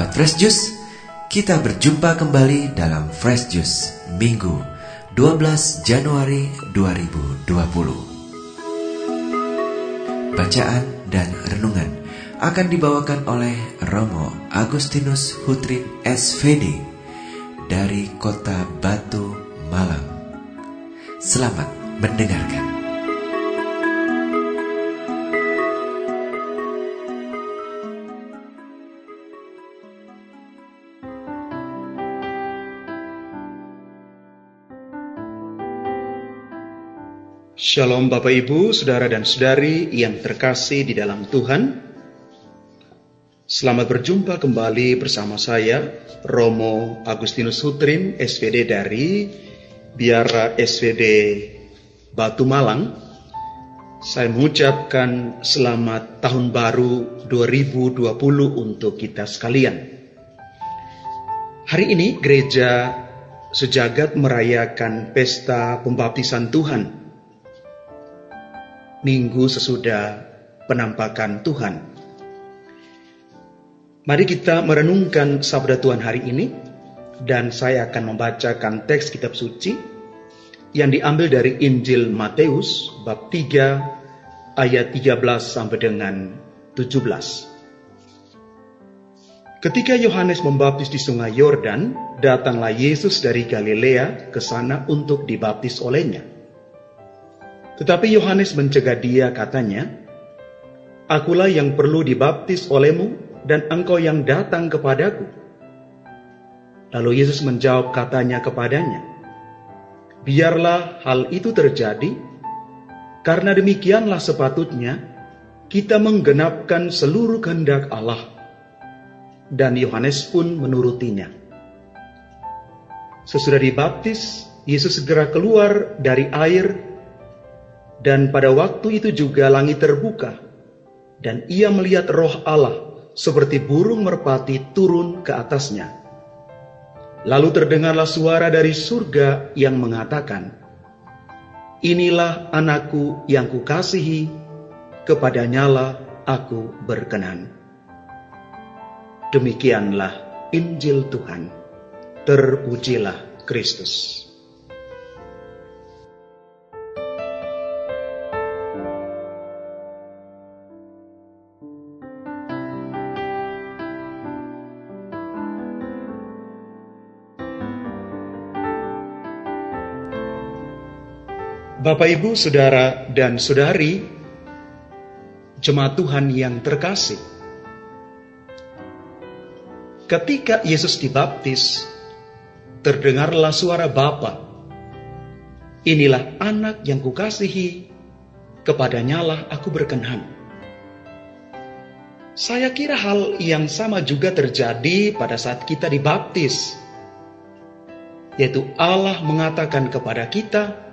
Sahabat Fresh Juice, kita berjumpa kembali dalam Fresh Juice Minggu 12 Januari 2020. Bacaan dan renungan akan dibawakan oleh Romo Agustinus Hutrin SVD dari kota Batu, Malang. Selamat mendengarkan. Shalom Bapak Ibu, Saudara dan Saudari yang terkasih di dalam Tuhan. Selamat berjumpa kembali bersama saya, Romo Agustinus Hutrin, SVD dari Biara SVD Batu Malang. Saya mengucapkan selamat tahun baru 2020 untuk kita sekalian. Hari ini gereja sejagat merayakan pesta pembaptisan Tuhan minggu sesudah penampakan Tuhan. Mari kita merenungkan sabda Tuhan hari ini dan saya akan membacakan teks kitab suci yang diambil dari Injil Matius bab 3 ayat 13 sampai dengan 17. Ketika Yohanes membaptis di sungai Yordan, datanglah Yesus dari Galilea ke sana untuk dibaptis olehnya. Tetapi Yohanes mencegah dia katanya, Akulah yang perlu dibaptis olehmu dan engkau yang datang kepadaku. Lalu Yesus menjawab katanya kepadanya, Biarlah hal itu terjadi, karena demikianlah sepatutnya kita menggenapkan seluruh kehendak Allah. Dan Yohanes pun menurutinya. Sesudah dibaptis, Yesus segera keluar dari air dan pada waktu itu juga langit terbuka, dan ia melihat roh Allah seperti burung merpati turun ke atasnya. Lalu terdengarlah suara dari surga yang mengatakan, Inilah anakku yang kukasihi, kepadanyalah aku berkenan. Demikianlah Injil Tuhan. Terpujilah Kristus. Bapak, Ibu, Saudara, dan Saudari, jemaat Tuhan yang terkasih. Ketika Yesus dibaptis, terdengarlah suara Bapa. Inilah anak yang kukasihi, kepadanyalah aku berkenan. Saya kira hal yang sama juga terjadi pada saat kita dibaptis, yaitu Allah mengatakan kepada kita,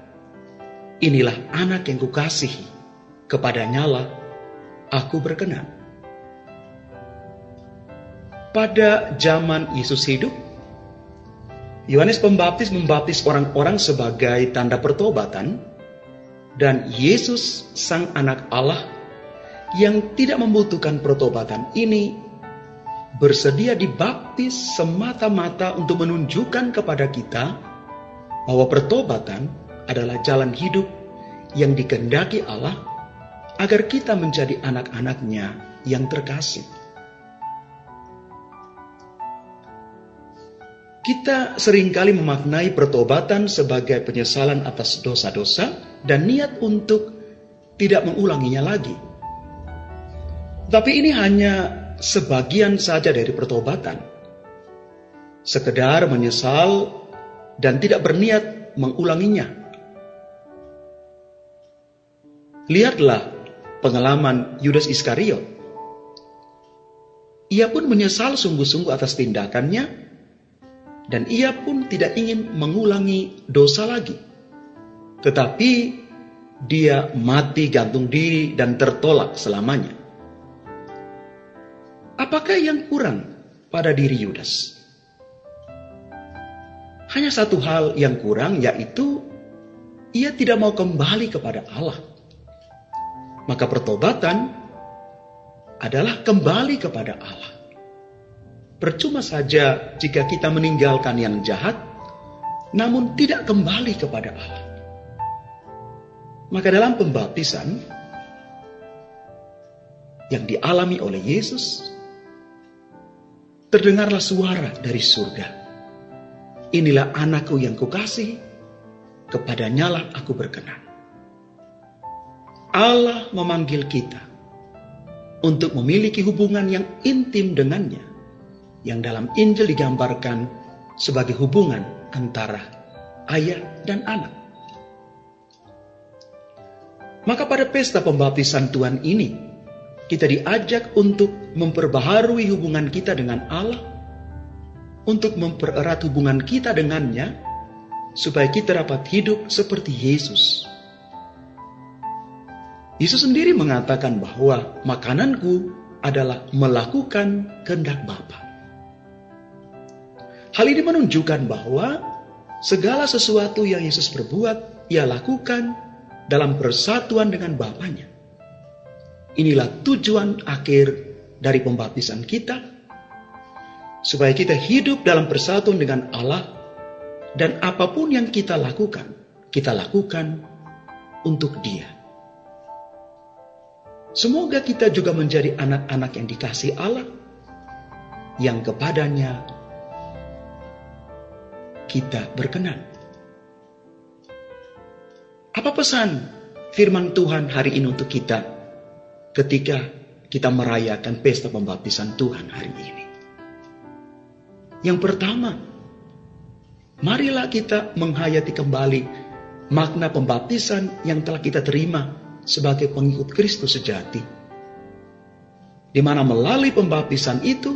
Inilah anak yang kukasihi, kepadanya aku berkenan. Pada zaman Yesus hidup, Yohanes Pembaptis membaptis orang-orang sebagai tanda pertobatan, dan Yesus, Sang Anak Allah, yang tidak membutuhkan pertobatan ini, bersedia dibaptis semata-mata untuk menunjukkan kepada kita bahwa pertobatan adalah jalan hidup yang dikendaki Allah agar kita menjadi anak-anaknya yang terkasih. Kita sering kali memaknai pertobatan sebagai penyesalan atas dosa-dosa dan niat untuk tidak mengulanginya lagi. Tapi ini hanya sebagian saja dari pertobatan. Sekedar menyesal dan tidak berniat mengulanginya. Lihatlah pengalaman Yudas Iskariot. Ia pun menyesal sungguh-sungguh atas tindakannya dan ia pun tidak ingin mengulangi dosa lagi. Tetapi dia mati gantung diri dan tertolak selamanya. Apakah yang kurang pada diri Yudas? Hanya satu hal yang kurang yaitu ia tidak mau kembali kepada Allah. Maka pertobatan adalah kembali kepada Allah. percuma saja jika kita meninggalkan yang jahat, namun tidak kembali kepada Allah. Maka dalam pembaptisan yang dialami oleh Yesus, terdengarlah suara dari surga. Inilah anakku yang kukasih, kepadanyalah aku berkenan. Allah memanggil kita untuk memiliki hubungan yang intim dengannya, yang dalam Injil digambarkan sebagai hubungan antara ayah dan anak. Maka pada pesta pembaptisan Tuhan ini, kita diajak untuk memperbaharui hubungan kita dengan Allah, untuk mempererat hubungan kita dengannya, supaya kita dapat hidup seperti Yesus. Yesus sendiri mengatakan bahwa makananku adalah melakukan kehendak Bapa. Hal ini menunjukkan bahwa segala sesuatu yang Yesus perbuat, ia lakukan dalam persatuan dengan Bapaknya. Inilah tujuan akhir dari pembaptisan kita, supaya kita hidup dalam persatuan dengan Allah, dan apa pun yang kita lakukan, kita lakukan untuk Dia. Semoga kita juga menjadi anak-anak yang dikasih Allah, yang kepadanya kita berkenan. Apa pesan firman Tuhan hari ini untuk kita ketika kita merayakan pesta pembaptisan Tuhan hari ini? Yang pertama, marilah kita menghayati kembali makna pembaptisan yang telah kita terima sebagai pengikut Kristus sejati. Di mana melalui pembaptisan itu,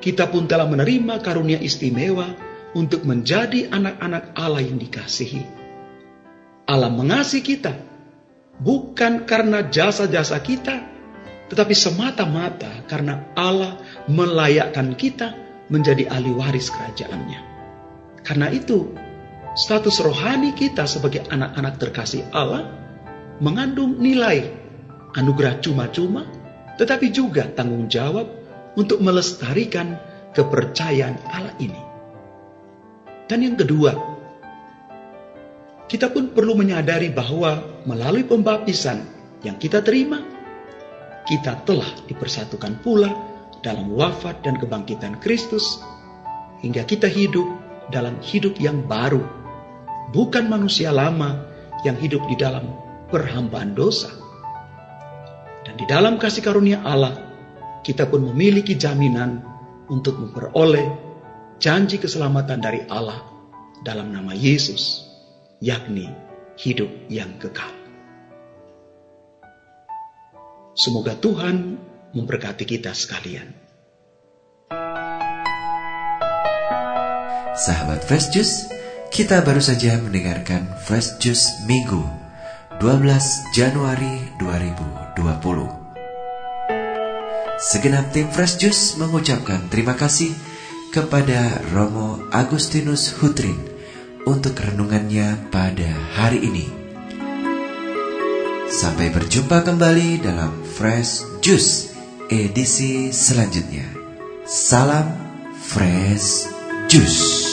kita pun telah menerima karunia istimewa untuk menjadi anak-anak Allah yang dikasihi. Allah mengasihi kita bukan karena jasa-jasa kita, tetapi semata-mata karena Allah melayakkan kita menjadi ahli waris kerajaannya. Karena itu, status rohani kita sebagai anak-anak terkasih Allah mengandung nilai anugerah cuma-cuma, tetapi juga tanggung jawab untuk melestarikan kepercayaan Allah ini. Dan yang kedua, kita pun perlu menyadari bahwa melalui pembaptisan yang kita terima, kita telah dipersatukan pula dalam wafat dan kebangkitan Kristus, hingga kita hidup dalam hidup yang baru, bukan manusia lama yang hidup di dalam perhambaan dosa. Dan di dalam kasih karunia Allah, kita pun memiliki jaminan untuk memperoleh janji keselamatan dari Allah dalam nama Yesus, yakni hidup yang kekal. Semoga Tuhan memberkati kita sekalian. Sahabat Fresh Juice, kita baru saja mendengarkan Fresh Juice Minggu 12 Januari 2020. Segenap tim Fresh Juice mengucapkan terima kasih kepada Romo Agustinus Hutrin untuk renungannya pada hari ini. Sampai berjumpa kembali dalam Fresh Juice edisi selanjutnya. Salam Fresh Juice.